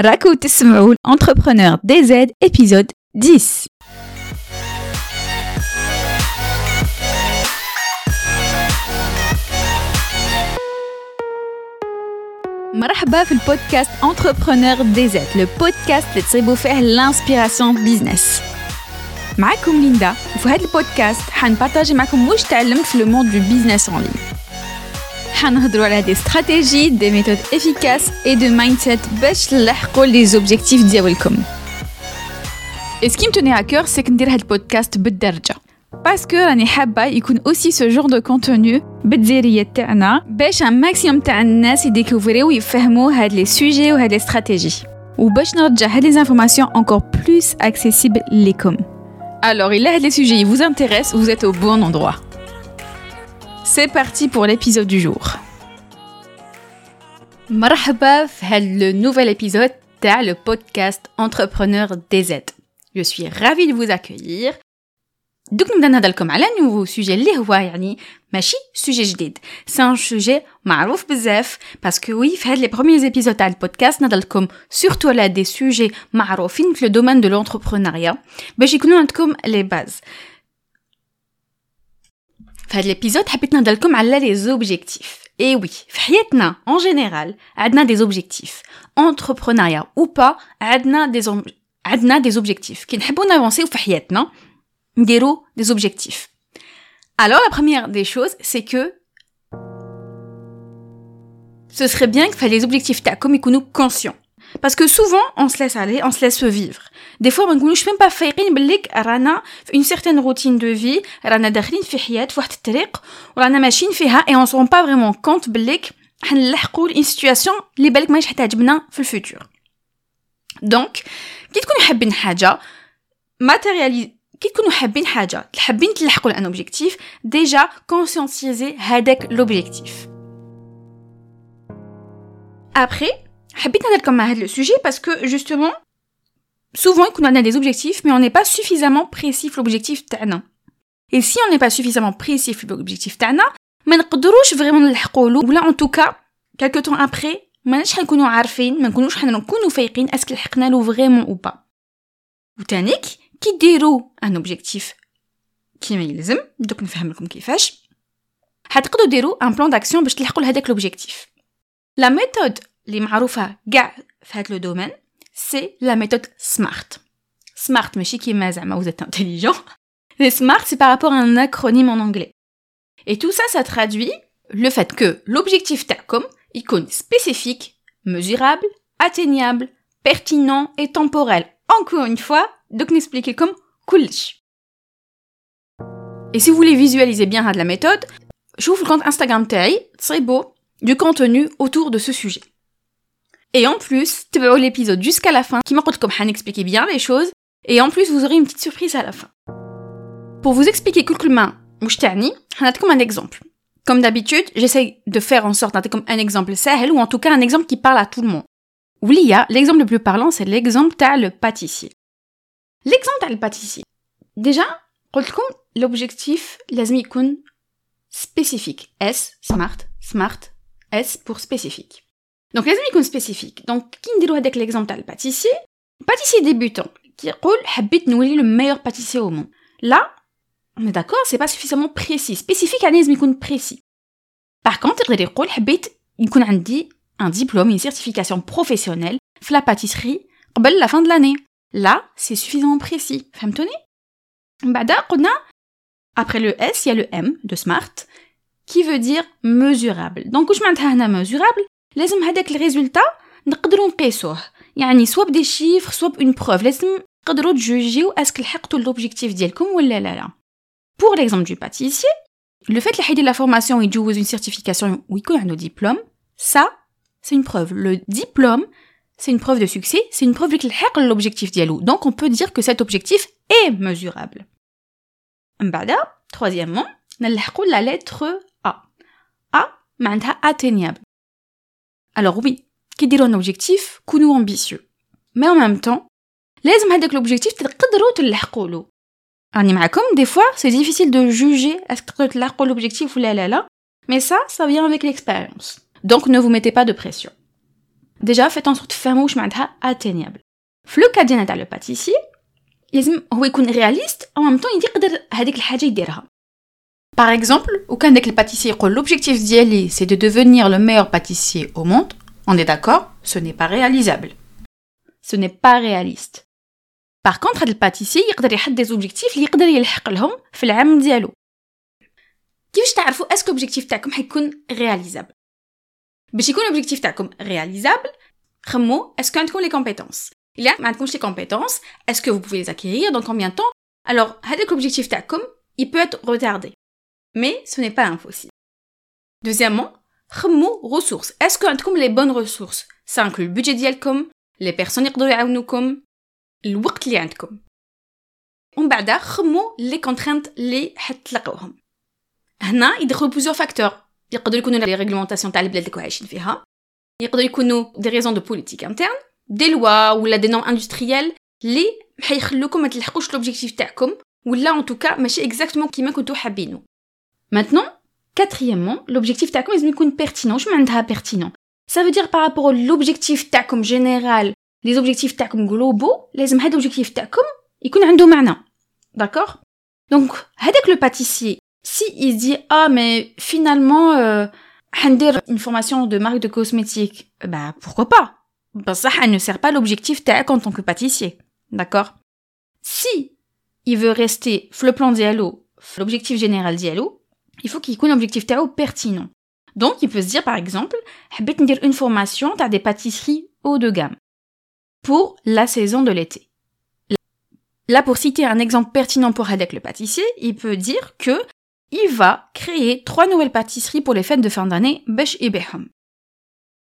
راكو تسمعوا Entrepreneur DZ épisode 10 مرحبا في البودكاست Entrepreneur DZ le podcast اللي تصيبوا فيه l'inspiration business معكم ليندا وفي هذا البودكاست حنبارطاجي معكم واش تعلمت في لو موند دو بيزنس اون لين حنهضروا على دي استراتيجي دي ميثود افيكاس اي دو مايند سيت باش تلحقوا لي زوبجيكتيف ديالكم Et ce qui me tenait à cœur, c'est que ندير هاد البودكاست بالدرجة باسكو راني حابة يكون اوسي سو جور دو كونتوني بالدزيرية تاعنا باش ان ماكسيموم تاع الناس يديكوفريو ويفهموا هاد لي سوجي وهاد لي استراتيجي وباش نرجع هاد لي انفورماسيون encore plus accessibles ليكم Alors, il les sujets vous intéressent, vous êtes au bon endroit. C'est parti pour l'épisode du jour. Marhaba le nouvel épisode de le podcast Entrepreneur DZ. Je suis ravie de vous accueillir دوك نبدا نهضرلكم على نوفو سوجي اللي هو يعني ماشي سوجي جديد سي ان سوجي معروف بزاف باسكو وي في هاد لي بروميير ايبيزود تاع البودكاست نهضرلكم سورتو على دي سوجي معروفين في لو دومين دو لونتربرونيا باش يكونوا عندكم لي باز في هاد ليبيزود حبيت نهضرلكم على لي زوبجيكتيف اي وي في حياتنا اون جينيرال عندنا دي زوبجيكتيف انتربرونيا او با عندنا دي عندنا دي زوبجيكتيف كي نحبوا نافونسيو في حياتنا نديرو des objectifs. Alors la première des choses, c'est que ce serait bien que les objectifs تاعكم يكونوا conscients. Parce que souvent, on se laisse aller, on se laisse vivre. Des fois, ما نكونوش même pas فايقين بليك رانا في une certaine routine de vie, رانا داخلين في حياة في واحد الطريق ورانا ماشيين فيها et on se rend pas vraiment compte بليك حنلحقوا une situation اللي بالك ماهيش حتعجبنا في الفوتور. دونك كي تكونوا حابين حاجة matérialiser كي تكونوا حابين حاجه حابين تلحقوا لان اوبجيكتيف ديجا كونسيونسيزي هذاك لوبجيكتيف ابري حبيت نهضركم مع هذا لو سوجي باسكو جوستومون souvent يكون عندنا des objectifs mais on n'est pas suffisamment précis في l'objectif تاعنا et si on n'est pas suffisamment précis في l'objectif تاعنا ما نقدروش فريمون نلحقوا له ولا ان توكا كالكو طون ابري ماناش حنكونوا عارفين ما نكونوش حنكونوا فايقين اسكو لحقنا له فريمون او با وتانيك كي ديروا ان اوبجيكتيف كيما يلزم دوك نفهم لكم كيفاش حتقدروا ديروا ان بلان داكسيون باش تلحقوا لهداك لوبجيكتيف لا ميثود اللي معروفه كاع في هذا لو دومين سي لا ميثود سمارت سمارت ماشي كيما زعما vous êtes intelligent Les SMART, c'est par rapport à un acronyme en anglais. Et tout ça, ça traduit le fait que l'objectif TACOM, icône spécifique, mesurable, atteignable, pertinent et temporel. Encore une fois, donc n'expliquez comme كلش. Et si vous voulez visualiser bien la méthode, je vous le compte Instagram تاعي beau du contenu autour de ce sujet. Et en plus, تبعوا l'épisode jusqu'à la fin qui m'a comme expliquer bien les choses et en plus vous aurez une petite surprise à la fin. Pour vous expliquer كلكم واش تعني, comme un exemple. Comme d'habitude, j'essaie de faire en sorte comme un exemple sahel ou en tout cas un exemple qui parle à tout le monde. Oui, l'exemple le plus parlant, c'est l'exemple تاع le pâtissier. L'exemple le pâtissier. Déjà, l'objectif لازم يكون spécifique. S, smart, smart, S pour spécifique. Donc لازم يكون spécifique. Donc كي نديرو هذاك l'exemple تاع pâtissier, pâtissier débutant qui يقول حبيت نولي le meilleur pâtissier au monde. Là, on est d'accord, c'est pas suffisamment précis. Spécifique يعني لازم يكون précis. Par contre, يقدر يقول حبيت يكون عندي un diplôme, une certification professionnelle في la pâtisserie قبل la fin de l'année. Là, c'est suffisamment précis. فهمتوني بعدا قلنا après le S, il y a le M de smart qui veut dire mesurable. Donc واش معناتها هنا mesurable لازم هذاك الريزولتا نقدروا نقيسوه يعني soit des chiffres soit une preuve لازم تقدروا تجوجيو اسك لحقتوا l'objectif ديالكم ولا لا لا pour l'exemple du pâtissier le fait qu'il ait la formation يجوز une certification ou يكون عنده diplôme ça c'est une preuve le diplôme c'est une preuve de succès, c'est une preuve que l'objectif dialou. Donc on peut dire que cet objectif est mesurable. troisièmement, la lettre A. A, معناتها atteignable. Alors oui, qui dit un objectif, كونوا ambitieux. Mais en même temps, لازم هذاك l'objectif تقدروا تلحقوا له. راني معكم des fois c'est difficile de juger est-ce que تلحقوا l'objectif ou la la la, mais ça ça vient avec l'expérience. Donc ne vous mettez pas de pression. déjà faites en sorte تفهموا واش معناتها atteignable في لو كا ديالنا تاع لو باتيسي لازم هو يكون رياليست او ميم طون يقدر هذيك الحاجه يديرها Par exemple, aucun des pâtissiers l'objectif d'y aller, c'est de devenir le meilleur pâtissier au monde. On est d'accord Ce n'est pas réalisable. Ce n'est pas réaliste. Par contre, le pâtissier يقدر يحدد des objectifs اللي يقدر يلحق لهم في العام ديالو. كيفاش تعرفوا اسكو objectif تاعكم حيكون réalisable باش يكون l'objectif تاعكم réalisable خمو اسكو عندكم les compétences il y a maintenant les compétences, est-ce que vous pouvez les acquérir dans combien de temps Alors, avec l'objectif TACOM, il peut être retardé. Mais ce n'est pas impossible. Deuxièmement, ressources. Est-ce que vous les bonnes ressources Ça inclut le budget d'Yalcom, les personnes qui يعاونوكم, le وقت اللي عندكم. ومن بعد خمو les contraintes اللي حتلاقوهم. هنا يدخلوا plusieurs facteurs. يقدروا يكونوا les réglementations تاع البلاد اللي عايشين فيها. يقدروا يكونوا des raisons de politique interne des lois ou des normes industrielles اللي حيخلوكم ما تلحقوش l'objectif تاعكم ولا en tout cas ماشي exactement كيما كنتو حابينو maintenant quatrièmement l'objectif تاعكم لازم يكون pertinent شو معناتها pertinent ça veut dire par rapport à l'objectif تاعكم général les objectifs تاعكم globaux لازم هذا l'objectif تاعكم يكون عنده معنى d'accord donc هذاك le pâtissier si il dit ah mais finalement euh, une formation de marque de cosmétiques bah pourquoi pas ça, elle ne sert pas l'objectif TAC en tant que pâtissier. D'accord Si il veut rester le plan dialo, l'objectif général dialo, il faut qu'il y ait un objectif pertinent. Donc, il peut se dire, par exemple, je vais dire une formation à des pâtisseries haut de gamme pour la saison de l'été. Là, pour citer un exemple pertinent pour Hadek le pâtissier, il peut dire que il va créer trois nouvelles pâtisseries pour les fêtes de fin d'année, Besh et Beham.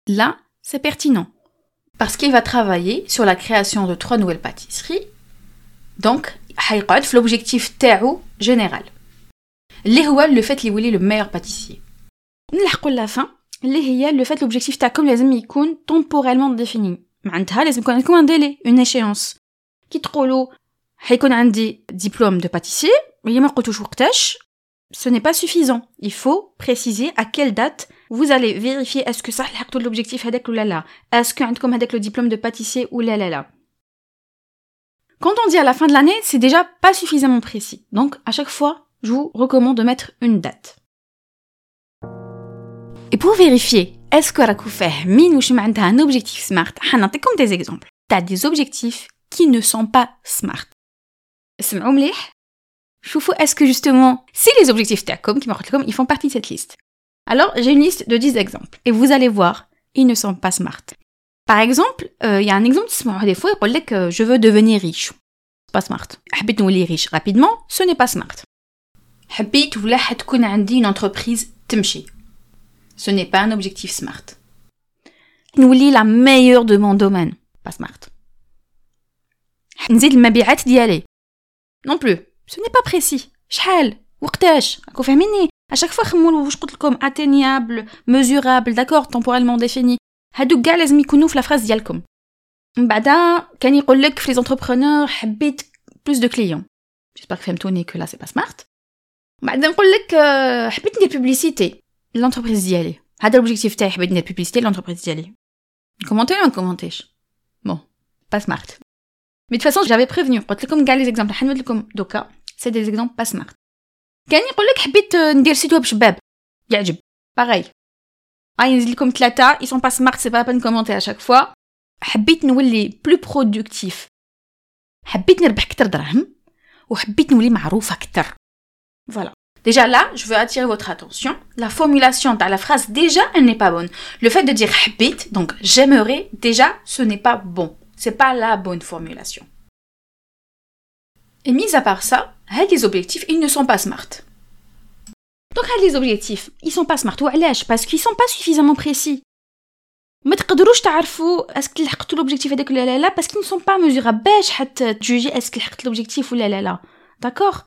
Là, c'est pertinent. Parce qu'il va travailler sur la création de trois nouvelles pâtisseries. Donc, l'objectif Tao général. اللي هو le fait اللي le meilleur pâtissier. نلحقوا la fin اللي هي le fait l'objectif تاعكم لازم يكون temporellement défini. معناتها لازم يكون عندكم un délai, une échéance. كي تقولوا حيكون عندي diplôme de pâtissier, وهي ما قلتوش وقتاش, ce n'est pas suffisant. Il faut préciser à quelle date vous allez vérifier est-ce que ça tout l'objectif avec ou là Est-ce que comme avec le diplôme de pâtissier ou là là Quand on dit à la fin de l'année, c'est déjà pas suffisamment précis. Donc à chaque fois, je vous recommande de mettre une date. Et pour vérifier est-ce que min ou un objectif smart, comme des exemples. T'as des objectifs qui ne sont pas smart. Est-ce que justement, si les objectifs TACOM, qui ils font partie de cette liste Alors, j'ai une liste de 10 exemples. Et vous allez voir, ils ne sont pas smart. Par exemple, euh, il y a un exemple, des fois, il dit que je veux devenir riche. C'est pas smart. حبيت نولي riche rapidement, ce n'est pas smart. حبيت ولا حتكون عندي une entreprise تمشي. Ce n'est pas un objectif smart. نولي la meilleure de mon domaine. Pas smart. نزيد المبيعات ديالي. Non plus. Ce n'est pas précis. شحال وقتاش راكو فاهميني à chaque fois خمولوا واش قلت لكم atteignable mesurable d'accord temporellement défini هادو كاع لازم يكونوا في لا فراز ديالكم من بعدا كان يقول لك في لي زونتربرونور حبيت بلوس دو كليون جيسبر فهمتوني كو لا سي با سمارت بعدا نقول لك حبيت ندير بوبليسيتي لونتربريز ديالي. هذا الاوبجيكتيف تاعي حبيت ندير بوبليسيتي لونتربريز ديالي. كومونتي ولا ما كومونتيش بون با سمارت مي دو فاسون جافي بريفنيو قلت لكم كاع لي زيكزامبل حنود لكم دوكا. سي دي زيكزامبل با سمارت كان يقول لك حبيت ندير سيت ويب شباب. يعجب. باغي غادي نزيد لكم ثلاثة. اي سون با سمارت سي با بان كومونتي اشاك فوا حبيت نولي بلو برودكتيف حبيت نربح كتر دراهم وحبيت نولي معروفه كتر فوالا Déjà là, je veux attirer votre attention. La formulation dans la phrase déjà, elle n'est pas bonne. Le fait de dire habit, donc j'aimerais, déjà, ce n'est pas bon. C'est pas la bonne formulation. Et mis à part ça, les objectifs, ils ne sont pas smart. Donc les objectifs, ils sont pas smart parce qu'ils sont pas suffisamment précis. ما تقدروش تعرفوا اسك لحقتوا l'objectif هذاك ولا لا لا parce qu'ils ne sont pas mesurables باش حتى تجوجي اسك لحقت l'objectif ولا لا لا d'accord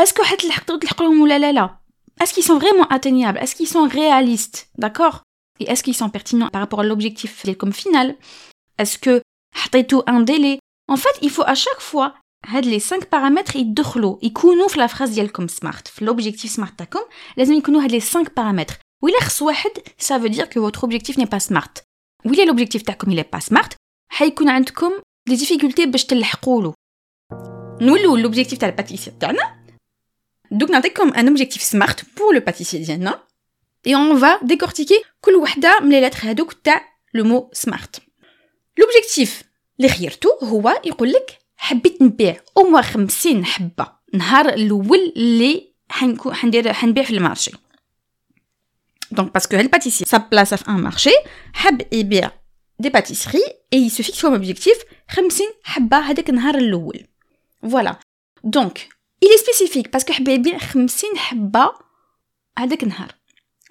est-ce que حتى لحقتوا تلحقوهم ولا لا لا est-ce qu'ils sont vraiment atteignables est-ce qu'ils sont réalistes d'accord et est-ce qu'ils sont pertinents par rapport à l'objectif comme final est-ce que حطيتوا un délai en fait il faut à chaque fois هاد لي 5 بارامتر يدخلوا يكونوا في لا فراز ديالكم سمارت في لوبجيكتيف سمارت تاعكم لازم يكونوا هاد لي 5 بارامتر وإلا خص واحد ça veut dire que votre objectif n'est pas smart ولا l'objectif تاعكم il est pas smart حيكون عندكم des difficultés باش تلحقوا له نولوا l'objectif تاع الباتيسير تاعنا دوك نعطيكم un objectif smart pour le pâtissier ديالنا et on va décortiquer كل وحده من les lettres هذوك تاع le mot smart l'objectif اللي خيرتو هو يقول لك حبيت نبيع او موا 50 حبه نهار الاول اللي حنكون حندير حنبيع في المارشي دونك باسكو هاد الباتيسي سا بلاصه في ان مارشي حب يبيع دي باتيسري اي يسو فيكس كوم اوبجيكتيف 50 حبه هذاك النهار الاول فوالا دونك il est spécifique parce que حب يبيع 50 حبه هذاك النهار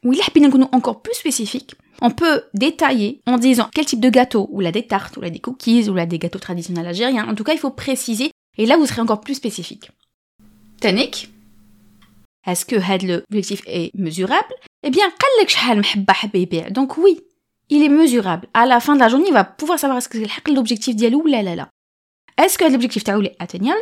وإلا حبينا نكونوا encore plus spécifique on peut détailler en disant quel type de gâteau, ou là des tartes, ou là des cookies, ou là des gâteaux traditionnels algériens. En tout cas, il faut préciser, et là vous serez encore plus spécifique. Tanik Est-ce que l'objectif est mesurable Eh bien, donc oui, il est mesurable. À la fin de la journée, il va pouvoir savoir est-ce que c'est l'objectif dialou ou là là là. Est-ce que l'objectif est atteignable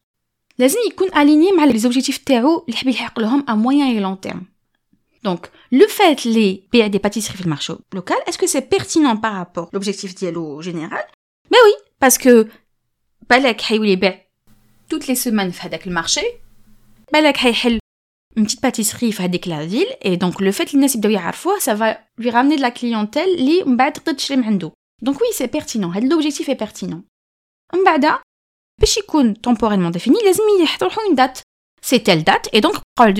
لازم يكون اليني مع لي زوبجيكتيف تاعو اللي حاب يلحق لهم ا موين اي لون تيرم Donc, le fait les payer des pâtisseries في المارشو local, est-ce que c'est pertinent par rapport à l'objectif dialogue général Ben oui, parce que بالك حيولي يبيع toutes les semaines في هذاك المارشي بالك حيحل une petite pâtisserie في هذيك la ville et donc le fait الناس يبداو يعرفوه ça va lui ramener de la clientèle اللي من بعد تقدر تشري من عنده donc oui c'est pertinent هذا l'objectif est pertinent من بعد باش يكون temporellement défini لازم يحطوا une date c'est telle date et donc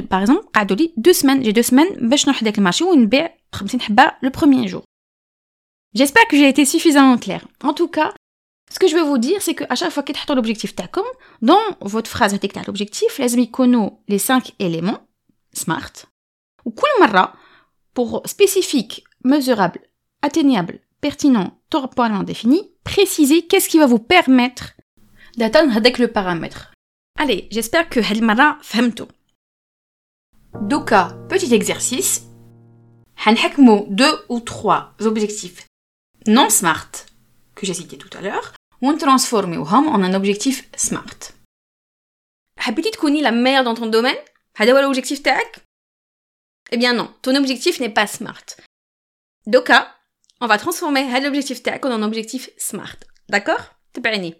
par exemple قعدوا لي deux semaines j'ai deux semaines باش نروح داك المارشي ونبيع 50 حبه le premier jour J'espère que j'ai été suffisamment claire. En tout cas, ce que je veux vous dire, c'est qu'à chaque fois que tu l'objectif TACOM, dans votre phrase avec l'objectif, les les 5 éléments, SMART, ou marra pour spécifique, mesurable, atteignable, pertinent, temporellement défini, précisez qu'est-ce qui va vous permettre d'atteindre avec le paramètre. Allez, j'espère que هالمرة فهمتوا. Doka, petit exercice. حنحكموا deux ou trois objectifs non smart que j'ai cité tout à l'heure ونترانسفورميوهم en un objectif smart. حبيتي تكوني la meilleure dans ton domaine هذا هو l'objectif تاعك Eh bien non, ton objectif n'est pas smart. Doka, on va transformer l'objectif تاعك en un objectif smart. D'accord تبعني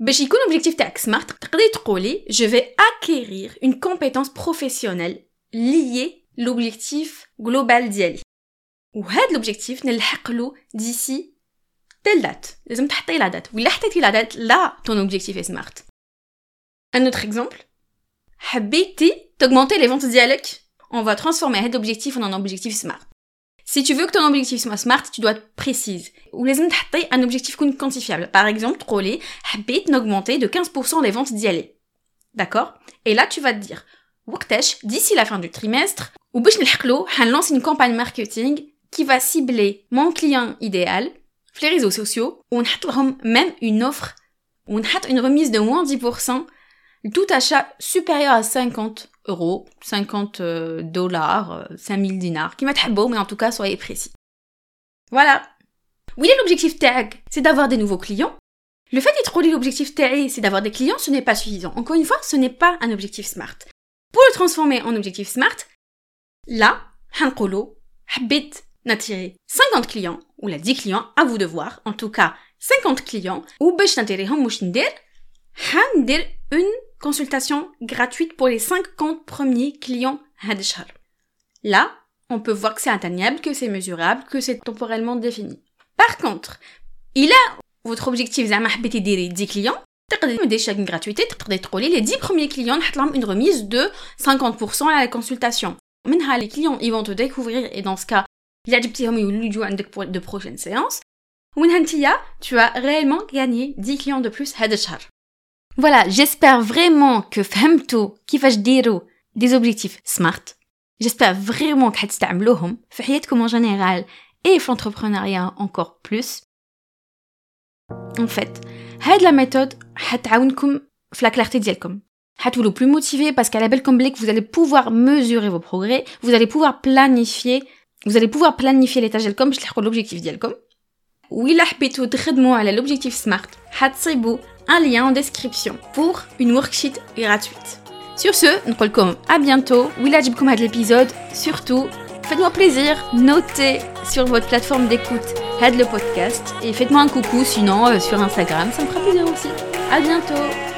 باش يكون objectif تاعك smart تقدري تقولي je vais acquérir une compétence professionnelle liée l'objectif global ديالي وهذا l'objectif نلحق له d'ici telle date لازم تحطي la date ولا حطيتي la date là ton objectif est smart un autre exemple حبيتي t'augmenter les ventes ديالك on va transformer هذا l'objectif en un objectif smart si tu veux que ton objectif soit smart, tu dois être précise. Ou les un objectif quantifiable. Par exemple, troller, habite d'augmenter de 15% les ventes d'y aller. D'accord? Et là, tu vas te dire, d'ici la fin du trimestre, ou on lance une campagne marketing qui va cibler mon client idéal, les réseaux sociaux, ou on même une offre, on une remise de moins 10%, tout achat supérieur à 50 euros, 50 euh, dollars, 5000 euh, dinars, qui mettent beau, mais en tout cas, soyez précis. Voilà. Oui, l'objectif tag, c'est d'avoir des nouveaux clients. Le fait d'être relié l'objectif tag, c'est d'avoir des clients, ce n'est pas suffisant. Encore une fois, ce n'est pas un objectif smart. Pour le transformer en objectif smart, là, hankolo, habit n'attirer 50 clients, ou la 10 clients, à vous de voir, en tout cas 50 clients, ou باش نتيريهم واش ندير une consultation gratuite pour les 50 premiers clients Hadishar. Là, on peut voir que c'est atteignable, que c'est mesurable, que c'est temporellement défini. Par contre, il a votre objectif زعما حبيتي ديري 10 clients تقدري des chèques gratuité تقدري تقولي les 10 premiers clients نحط لهم une remise de 50% à la consultation منها les clients ils vont te découvrir et dans ce cas il عجبتيهم يولوا يجوا عندك pour de prochaines séances ومنها انتيا tu as réellement gagné 10 clients de plus هذا الشهر voilà, j'espère vraiment que فهمتوا كيفاش ديروا des objectifs smart. J'espère vraiment que تستعملوهم في حياتكم en général et في l'entrepreneuriat encore plus. En fait, هاد la méthode حتعاونكم في la clarté ديالكم. le plus motivé parce qu'à la belle comme vous allez pouvoir mesurer vos progrès, vous allez pouvoir planifier, vous allez pouvoir planifier les tâches comme je l'objectif ديالكم. وإلا حبيتو تخدموا على l'objectif SMART, حتصيبوا un lien en description pour une worksheet gratuite. Sur ce, nous à bientôt. Willa Jibkoum à l'épisode. Surtout, faites-moi plaisir, notez sur votre plateforme d'écoute Head le podcast et faites-moi un coucou sinon euh, sur Instagram, ça me fera plaisir aussi. À bientôt.